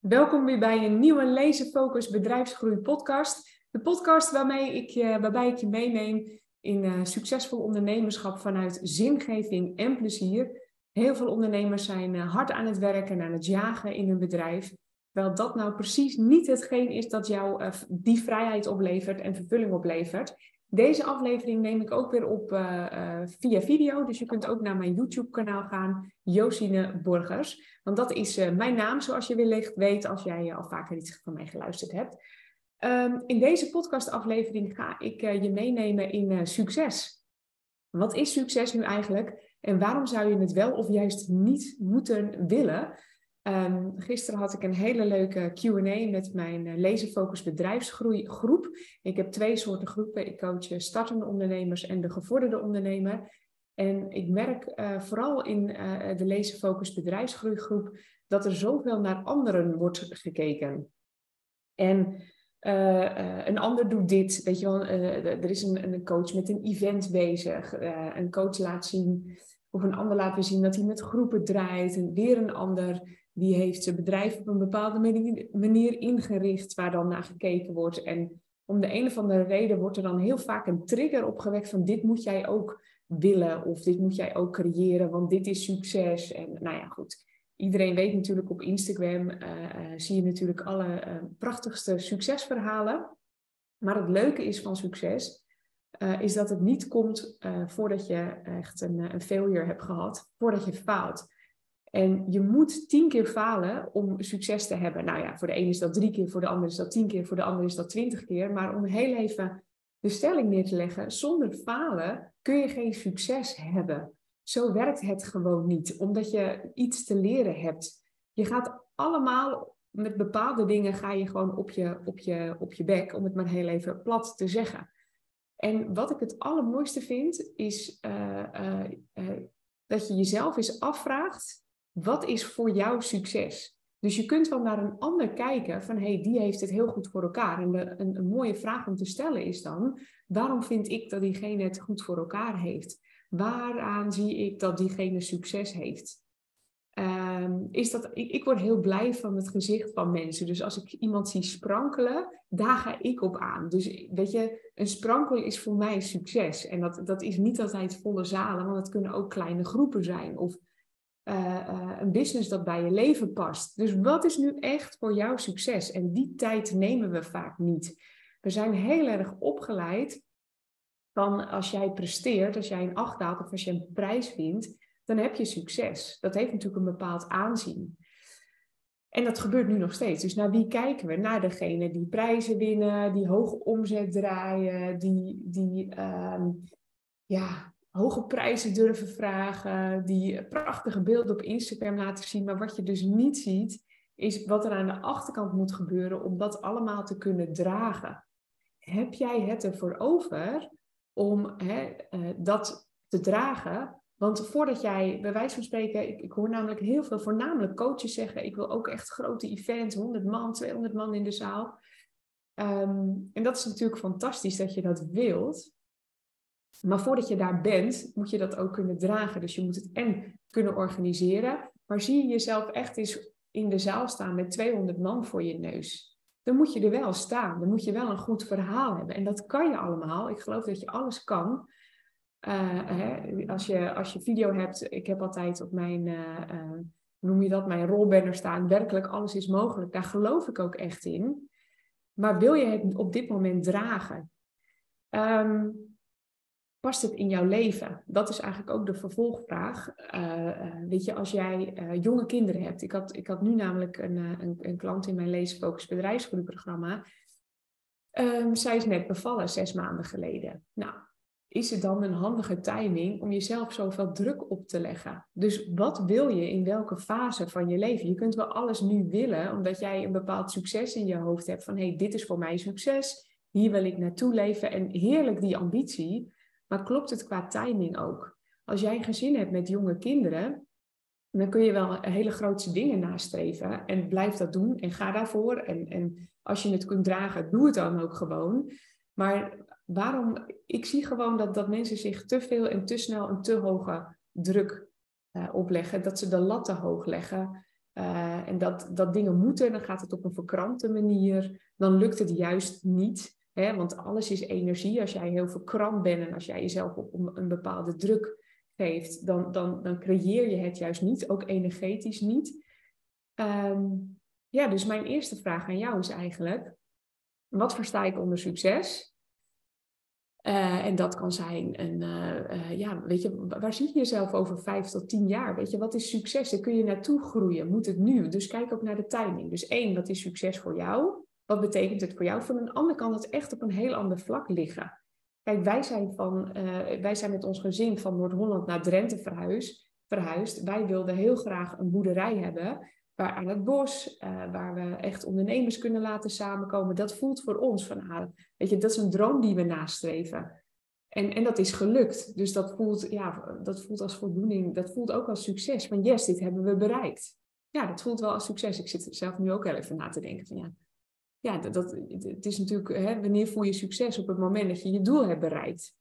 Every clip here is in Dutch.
Welkom weer bij een nieuwe Lezen Focus Bedrijfsgroei podcast. De podcast waarmee ik waarbij ik je meeneem in uh, succesvol ondernemerschap vanuit zingeving en plezier. Heel veel ondernemers zijn uh, hard aan het werken en aan het jagen in hun bedrijf. Terwijl dat nou precies niet hetgeen is dat jou uh, die vrijheid oplevert en vervulling oplevert. Deze aflevering neem ik ook weer op uh, uh, via video. Dus je kunt ook naar mijn YouTube-kanaal gaan, Josine Borgers. Want dat is uh, mijn naam, zoals je wellicht weet als jij al vaker iets van mij geluisterd hebt. Um, in deze podcastaflevering ga ik je meenemen in succes. Wat is succes nu eigenlijk? En waarom zou je het wel of juist niet moeten willen? Um, gisteren had ik een hele leuke QA met mijn uh, Lezenfocus bedrijfsgroeigroep. Ik heb twee soorten groepen. Ik coach startende ondernemers en de gevorderde ondernemer. En ik merk uh, vooral in uh, de Lezenfocus bedrijfsgroeigroep dat er zoveel naar anderen wordt gekeken. En een ander doet dit, weet je wel, er is een, een, coach met een event bezig. een coach laat zien, of een ander laat zien dat hij met groepen draait. En weer een ander die heeft zijn bedrijf op een bepaalde manier ingericht waar dan naar gekeken wordt. En om de een of andere reden wordt er dan heel vaak een trigger opgewekt van dit moet jij ook willen of dit moet jij ook creëren, want dit is succes. En nou ja, goed. Iedereen weet natuurlijk op Instagram, uh, uh, zie je natuurlijk alle uh, prachtigste succesverhalen. Maar het leuke is van succes, is dat het niet komt voordat je echt een, een failure hebt gehad, voordat je faalt. En je moet tien keer falen om succes te hebben. Nou ja, voor de ene is dat drie keer, voor de ander is dat tien keer, voor de ander is dat twintig keer. Maar om heel even de stelling neer te leggen, zonder falen kun je geen succes hebben. Zo werkt het gewoon niet, omdat je iets te leren hebt. Je gaat allemaal met bepaalde dingen ga je gewoon op je, op je, op je bek, om het maar heel even plat te zeggen. En wat ik het allermooiste vind, is uh, uh, uh, dat je jezelf eens afvraagt wat is voor jou succes? Dus je kunt wel naar een ander kijken van hey, die heeft het heel goed voor elkaar. En een, een, mooie vraag om te stellen is dan, waarom vind ik dat diegene het goed voor elkaar heeft? Waaraan zie ik dat diegene succes heeft? Um, is dat, ik, ik, word heel blij van het gezicht van mensen. Dus als ik iemand zie sprankelen, daar ga ik op aan. Dus weet je, een sprankel is voor mij succes. En dat, dat is niet altijd volle zalen, want het kunnen ook kleine groepen zijn. Of uh, uh, een business dat bij je leven past. Dus wat is nu echt voor jou succes? En die tijd nemen we vaak niet. We zijn heel erg opgeleid van als jij presteert, als jij een acht haalt of als je een prijs wint, dan heb je succes. Dat heeft natuurlijk een bepaald aanzien. En dat gebeurt nu nog steeds. Dus naar wie kijken we? Naar degene die prijzen winnen, die hoge omzet draaien, die, die uh, ja, hoge prijzen durven vragen, die prachtige beelden op Instagram laten zien. Maar wat je dus niet ziet, is wat er aan de achterkant moet gebeuren om dat allemaal te kunnen dragen. Heb jij het ervoor over om hè, uh, dat te dragen? Want voordat jij, bij wijze van spreken, ik, ik, hoor namelijk heel veel, voornamelijk coaches zeggen: Ik wil ook echt grote events, 100 man, 200 man in de zaal. Um, en dat is natuurlijk fantastisch dat je dat wilt. Maar voordat je daar bent, moet je dat ook kunnen dragen. Dus je moet het en kunnen organiseren. Maar zie je jezelf echt eens in de zaal staan met 200 man voor je neus. Dan moet je er wel staan. Dan moet je wel een goed verhaal hebben. En dat kan je allemaal. Ik geloof dat je alles kan. Hè, als, je, als je video hebt, ik heb altijd op mijn, uh, noem je dat, mijn rolbanner staan. Werkelijk alles is mogelijk. Daar geloof ik ook echt in. Maar wil je het op dit moment dragen? Um, past het in jouw leven? Dat is eigenlijk ook de vervolgvraag. Uh, weet je, als jij uh, jonge kinderen hebt. Ik had, ik had nu namelijk een, een, een klant in mijn Leesfocus bedrijfsgroeiprogramma. Um, zij is net bevallen, zes maanden geleden. Nou, is het dan een handige timing om jezelf zoveel druk op te leggen? Dus wat wil je in welke fase van je leven? Je kunt wel alles nu willen, omdat jij een bepaald succes in je hoofd hebt. Van hé, hey, dit is voor mij succes. Hier wil ik naartoe leven. En heerlijk die ambitie. Maar klopt het qua timing ook? Als jij een gezin hebt met jonge kinderen, dan kun je wel hele grootse dingen nastreven. En blijf dat doen en ga daarvoor. En, en als je het kunt dragen, doe het dan ook gewoon. Maar waarom? Ik zie gewoon dat, dat mensen zich te veel en te snel een te hoge druk uh, opleggen. Dat ze de lat te hoog leggen. uh, en dat, dat dingen moeten, dan gaat het op een verkrampte manier. Dan lukt het juist niet. Want alles is energie. Als jij heel verkrampt bent en als jij jezelf op een bepaalde druk geeft, dan, dan, dan creëer je het juist niet, ook energetisch niet. Um, ja, dus mijn eerste vraag aan jou is eigenlijk: wat versta ik onder succes? Uh, en dat kan zijn een, uh, uh, ja, weet je, waar zie je jezelf over vijf tot tien jaar? Weet je, wat is succes? Daar kun je naartoe groeien. Moet het nu? Dus kijk ook naar de timing. Dus één, wat is succes voor jou? Wat betekent het voor jou? Van een ander kan het echt op een heel ander vlak liggen. Kijk, wij zijn, van, wij zijn met ons gezin van Noord-Holland naar Drenthe verhuisd. Wij wilden heel graag een boerderij hebben waar aan het bos, uh, waar we echt ondernemers kunnen laten samenkomen. Dat voelt voor ons van, ah, weet je, dat is een droom die we nastreven. En, en dat is gelukt. Dus dat voelt, ja, dat voelt als voldoening. Dat voelt ook als succes. Van yes, dit hebben we bereikt. Ja, dat voelt wel als succes. Ik zit zelf nu ook heel even na te denken van ja, ja dat, het is natuurlijk, hè, wanneer voel je succes op het moment dat je je doel hebt bereikt?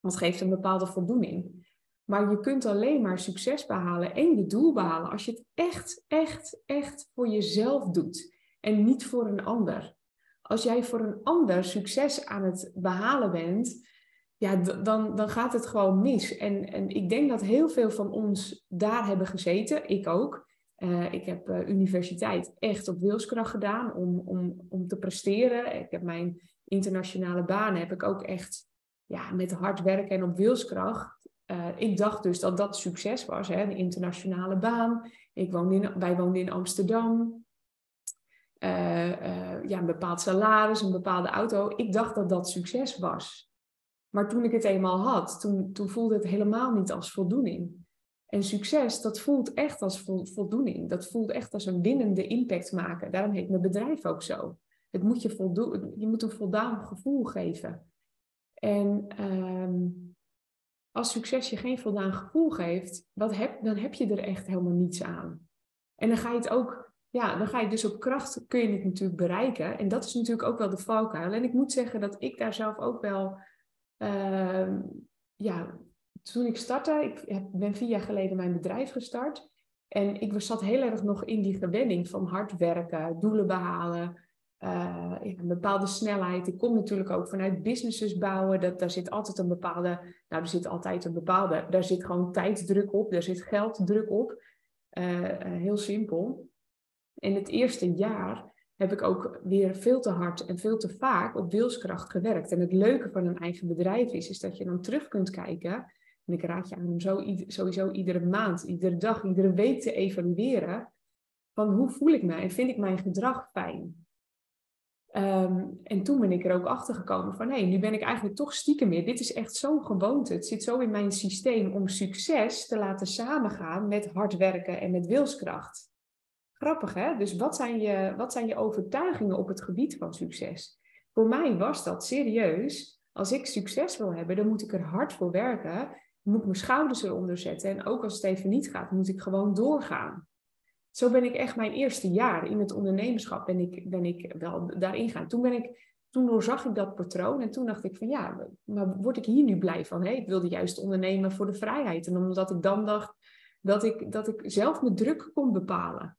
Dat geeft een bepaalde voldoening. Maar je kunt alleen maar succes behalen en je doel behalen als je het echt, echt, echt voor jezelf doet en niet voor een ander. Als jij voor een ander succes aan het behalen bent, ja, dan, dan gaat het gewoon mis. En, en ik denk dat heel veel van ons daar hebben gezeten, ik ook. Uh, ik heb uh, universiteit echt op wilskracht gedaan om, om, om te presteren. Ik heb mijn internationale baan heb ik ook echt ja, met hard werken en op wilskracht uh, ik dacht dus dat dat succes was, hè, de internationale baan. Ik woonde in, wij woonden in Amsterdam. Ja, een bepaald salaris, een bepaalde auto. Ik dacht dat dat succes was. Maar toen ik het eenmaal had, toen, toen voelde het helemaal niet als voldoening. En succes, dat voelt echt als voldoening. Dat voelt echt als een winnende impact maken. Daarom heet mijn bedrijf ook zo. Het moet je, voldoen, je moet een voldaan gevoel geven. En ehm, als succes je geen voldaan gevoel geeft, wat heb, dan heb je er echt helemaal niets aan. En dan ga je het ook, ja, dan ga je dus op kracht, kun je het natuurlijk bereiken. En dat is natuurlijk ook wel de valkuil. En ik moet zeggen dat ik daar zelf ook wel, uh, ja, toen ik startte, ik heb, ben vier jaar geleden mijn bedrijf gestart. En ik zat heel erg nog in die gewenning van hard werken, doelen behalen, uh, een bepaalde snelheid. Ik kom natuurlijk ook vanuit businesses bouwen. Dat, daar zit altijd een bepaalde, nou er zit altijd een bepaalde, daar zit gewoon tijdsdruk op, daar zit gelddruk op. Uh, heel simpel. In het eerste jaar heb ik ook weer veel te hard en veel te vaak op wilskracht gewerkt. En het leuke van een eigen bedrijf is, is dat je dan terug kunt kijken. En ik raad je aan om zo, sowieso iedere maand, iedere dag, iedere week te evalueren. Van hoe voel ik mij en vind ik mijn gedrag fijn? Ehm, en toen ben ik er ook achter gekomen van, hé, nu ben ik eigenlijk toch stiekem meer. Dit is echt zo'n gewoonte. Het zit zo in mijn systeem om succes te laten samengaan met hard werken en met wilskracht. Grappig, hè? Dus wat zijn je, wat zijn je overtuigingen op het gebied van succes? Voor mij was dat serieus. Als ik succes wil hebben, dan moet ik er hard voor werken. Moet ik mijn schouders eronder zetten. En ook als het even niet gaat, moet ik gewoon doorgaan zo ben ik echt mijn eerste jaar in het ondernemerschap ben ik, ben ik wel daarin gaan. Toen, ben ik, toen doorzag ik dat patroon en toen dacht ik van ja, maar word ik hier nu blij van? Hey, ik wilde juist ondernemen voor de vrijheid. En omdat ik dan dacht dat ik, dat ik zelf mijn druk kon bepalen.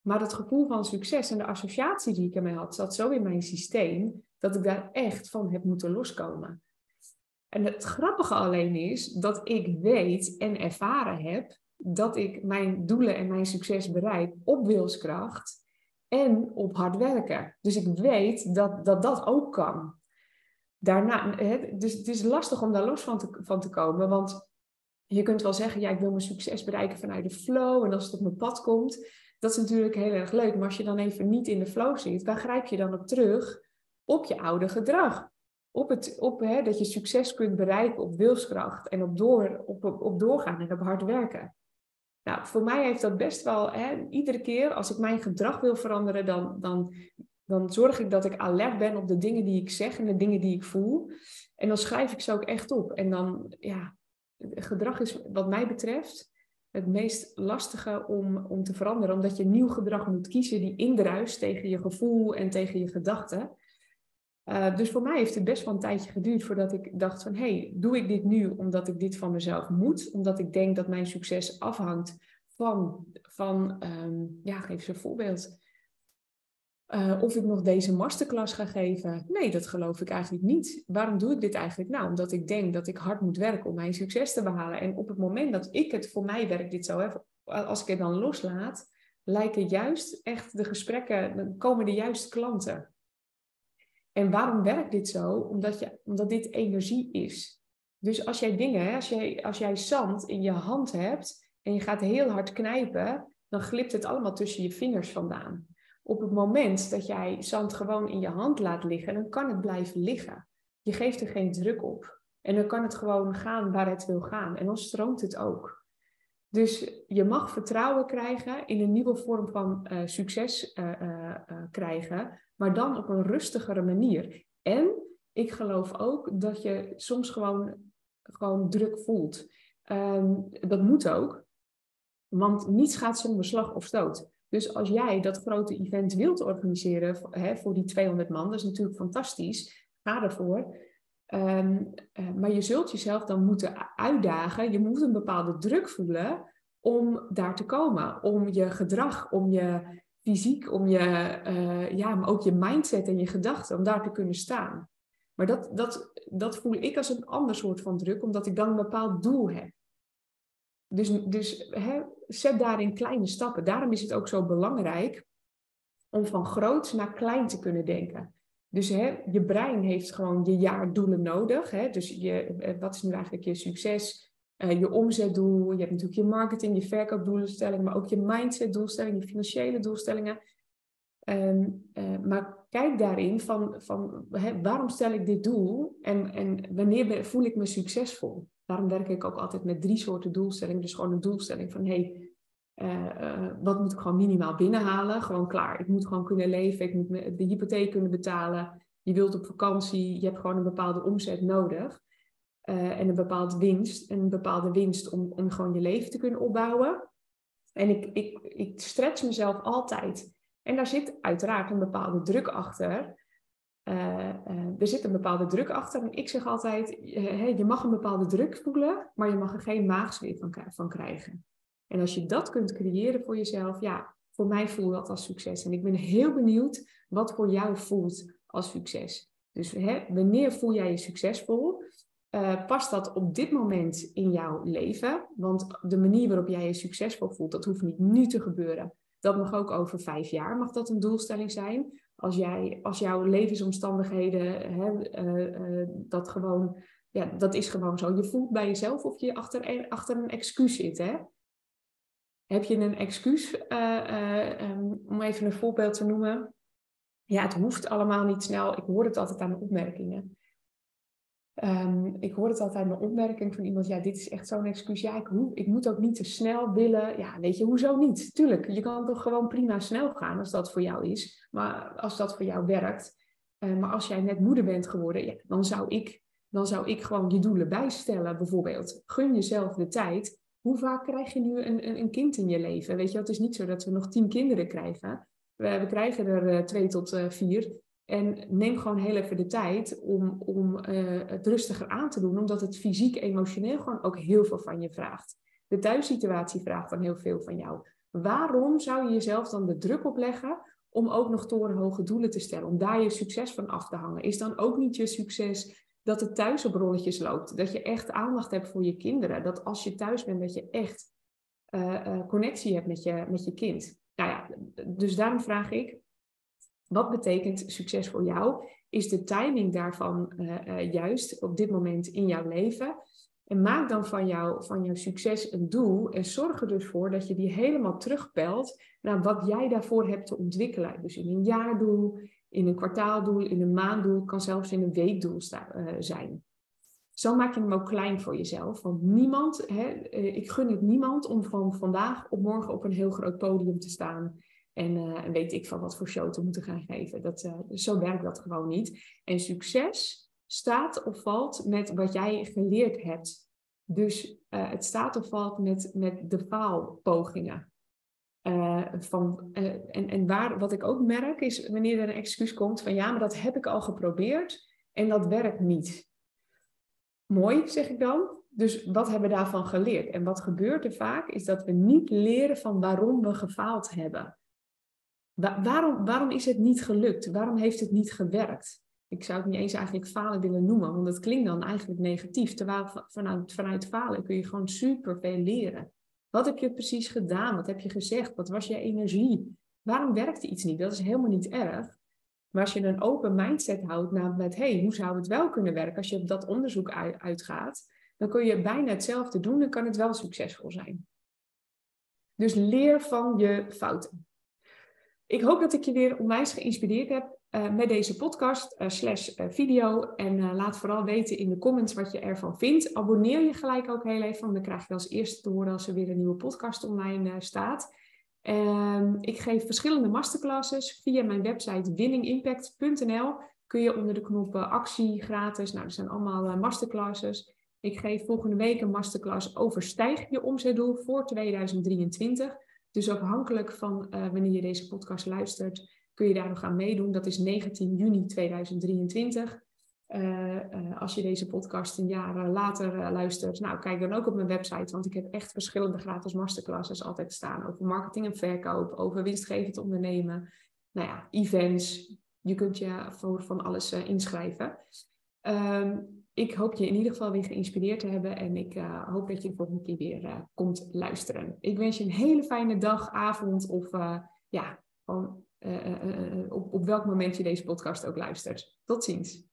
Maar het gevoel van succes en de associatie die ik ermee had, zat zo in mijn systeem dat ik daar echt van heb moeten loskomen. En het grappige alleen is dat ik weet en ervaren heb dat ik mijn doelen en mijn succes bereik op wilskracht en op hard werken. Dus ik weet dat dat, dat ook kan. Daarna, dus het is lastig om daar los van te, van te komen, want je kunt wel zeggen, ja, ik wil mijn succes bereiken vanuit de flow en als het op mijn pad komt, dat is natuurlijk heel erg leuk. Maar als je dan even niet in de flow zit, waar grijp je dan op terug? Op je oude gedrag. Op, het, op hè, dat je succes kunt bereiken op wilskracht en op, door, op, op, doorgaan en op hard werken. Nou, voor mij heeft dat best wel, hè, iedere keer als ik mijn gedrag wil veranderen, dan, dan, dan zorg ik dat ik alert ben op de dingen die ik zeg en de dingen die ik voel. En dan schrijf ik ze ook echt op. En dan, ja, gedrag is wat mij betreft het meest lastige om, om te veranderen, omdat je nieuw gedrag moet kiezen die indruist tegen je gevoel en tegen je gedachten. Uh, dus voor mij heeft het best wel een tijdje geduurd voordat ik dacht van, hey, doe ik dit nu omdat ik dit van mezelf moet? Omdat ik denk dat mijn succes afhangt van, van um, ja, geef eens een voorbeeld. Uh, of ik nog deze masterclass ga geven. Nee, dat geloof ik eigenlijk niet. Waarom doe ik dit eigenlijk? Nou, omdat ik denk dat ik hard moet werken om mijn succes te behalen. En op het moment dat ik het, voor mij werkt dit zo, hè, als ik het dan loslaat, lijken juist echt de gesprekken, dan komen de juiste klanten. En waarom werkt dit zo? Omdat, je, omdat dit energie is. Dus als jij dingen, als jij, als jij zand in je hand hebt en je gaat heel hard knijpen, dan glipt het allemaal tussen je vingers vandaan. Op het moment dat jij zand gewoon in je hand laat liggen, dan kan het blijven liggen. Je geeft er geen druk op. En dan kan het gewoon gaan waar het wil gaan. En dan stroomt het ook. Dus je mag vertrouwen krijgen in een nieuwe vorm van uh, succes uh, uh, krijgen, maar dan op een rustigere manier. En ik geloof ook dat je soms gewoon, gewoon druk voelt. Um, dat moet ook, want niets gaat zonder slag of stoot. Dus als jij dat grote event wilt organiseren hè, voor die 200 man, dat is natuurlijk fantastisch. Ga ervoor. Um, uh, maar je zult jezelf dan moeten uitdagen. Je moet een bepaalde druk voelen om daar te komen. Om je gedrag, om je fysiek, om je, uh, ja, maar ook je mindset en je gedachten, om daar te kunnen staan. Maar dat, dat, dat voel ik als een ander soort van druk, omdat ik dan een bepaald doel heb. Dus, dus hè, zet daarin kleine stappen. Daarom is het ook zo belangrijk om van groot naar klein te kunnen denken. Dus hè, je brein heeft gewoon je jaardoelen nodig. Hè? Dus je, eh, wat is nu eigenlijk je succes? Uh, je omzetdoel, je hebt natuurlijk je marketing, je verkoopdoelstellingen, maar ook je mindset-doelstellingen, je financiële doelstellingen. Um, uh, maar kijk daarin van, van hè, waarom stel ik dit doel en, en wanneer voel ik me succesvol? Daarom werk ik ook altijd met drie soorten doelstellingen. Dus gewoon een doelstelling van hey, wat moet ik gewoon minimaal binnenhalen? Gewoon klaar. Ik moet gewoon kunnen leven. Ik moet de hypotheek kunnen betalen. Je wilt op vakantie. Je hebt gewoon een bepaalde omzet nodig. Uh, en een bepaalde winst. En een bepaalde winst om, om gewoon je leven te kunnen opbouwen. En ik, ik, ik stretch mezelf altijd. En daar zit uiteraard een bepaalde druk achter. Er zit een bepaalde druk achter. En ik zeg altijd, je mag een bepaalde druk voelen, maar je mag er geen maagsfeer van, van krijgen. En als je dat kunt creëren voor jezelf, ja, voor mij voelt dat als succes. En ik ben heel benieuwd wat voor jou voelt als succes. Dus hè, wanneer voel jij je succesvol? Uh, past dat op dit moment in jouw leven? Want de manier waarop jij je succesvol voelt, dat hoeft niet nu te gebeuren. Dat mag ook over vijf jaar, mag dat een doelstelling zijn. Als, jij, als jouw levensomstandigheden, hè, uh, uh, dat gewoon, ja, dat is gewoon zo. Je voelt bij jezelf of je achter achter een excuus zit. Hè? Heb je een excuus, um, om even een voorbeeld te noemen? Ja, het hoeft allemaal niet snel. Ik hoor het altijd aan de opmerkingen. Um, ik hoor het altijd aan de opmerking van iemand, ja, dit is echt zo'n excuus. Ja, ik, ik moet ook niet te snel willen. Ja, weet je, hoezo niet? Tuurlijk, je kan toch gewoon prima snel gaan als dat voor jou is. Maar als dat voor jou werkt. Uh, maar als jij net moeder bent geworden, ja, dan, zou ik, dan zou ik gewoon je doelen bijstellen, bijvoorbeeld. Gun jezelf de tijd. Hoe vaak krijg je nu een, een, een kind in je leven? Weet je, het is niet zo dat we nog tien kinderen krijgen. We, we krijgen er uh, twee tot uh, vier. En neem gewoon heel even de tijd om, om uh, het rustiger aan te doen, omdat het fysiek, emotioneel gewoon ook heel veel van je vraagt. De thuissituatie vraagt dan heel veel van jou. Waarom zou je jezelf dan de druk opleggen om ook nog torenhoge doelen te stellen, om daar je succes van af te hangen? Is dan ook niet je succes dat het thuis op rolletjes loopt, dat je echt aandacht hebt voor je kinderen, dat als je thuis bent, dat je echt uh, uh, connectie hebt met je, met je kind? Nou ja, dus daarom vraag ik, wat betekent succes voor jou? Is de timing daarvan uh, juist op dit moment in jouw leven? En maak dan van, jou, van jouw succes een doel en zorg er dus voor dat je die helemaal terugpelt naar wat jij daarvoor hebt te ontwikkelen. Dus in een jaardoel, in een kwartaaldoel, in een maanddoel, kan zelfs in een weekdoel uh, zijn. Zo maak je hem ook klein voor jezelf. Want niemand, hè, ik gun het niemand om van vandaag op morgen op een heel groot podium te staan en uh, weet ik van wat voor show te moeten gaan geven. Dat, zo werkt dat gewoon niet. En succes staat of valt met wat jij geleerd hebt. Dus het staat of valt met, met de faalpogingen. Van, en en waar, wat ik ook merk is wanneer er een excuus komt van ja, maar dat heb ik al geprobeerd en dat werkt niet. Mooi, zeg ik dan. dus wat hebben we daarvan geleerd? En wat gebeurt er vaak is dat we niet leren van waarom we gefaald hebben. waarom, waarom is het niet gelukt? Waarom heeft het niet gewerkt? Ik zou het niet eens eigenlijk falen willen noemen, want dat klinkt dan eigenlijk negatief. Terwijl vanuit, vanuit falen kun je gewoon super veel leren. Wat heb je precies gedaan? Wat heb je gezegd? Wat was je energie? Waarom werkte iets niet? Dat is helemaal niet erg. Maar als je een open mindset houdt naar met, hey, hoe zou het wel kunnen werken als je op dat onderzoek uitgaat, dan kun je bijna hetzelfde doen, dan kan het wel succesvol zijn. Dus leer van je fouten. Ik hoop dat ik je weer onwijs geïnspireerd heb uh, met deze podcast uh, slash uh, video. En laat vooral weten in de comments wat je ervan vindt. Abonneer je gelijk ook heel even, want dan krijg je als eerste te horen als er weer een nieuwe podcast online staat. Um, ik geef verschillende masterclasses via mijn website winningimpact.nl. Kun je onder de knop actie gratis. Nou, er zijn allemaal masterclasses. Ik geef volgende week een masterclass over stijg je omzetdoel voor 2023. Dus afhankelijk van wanneer je deze podcast luistert, kun je daar nog aan meedoen. Dat is 19 juni 2023. Uh, uh, als je deze podcast een jaar later luistert, nou kijk dan ook op mijn website, want ik heb echt verschillende gratis masterclasses altijd staan over marketing en verkoop, over winstgevend ondernemen, nou ja, events. Je kunt je voor van alles inschrijven. Um, ik hoop je in ieder geval weer geïnspireerd te hebben en ik hoop dat je de volgende keer weer komt luisteren. Ik wens je een hele fijne dag, avond of ja, gewoon op, op welk moment je deze podcast ook luistert. Tot ziens.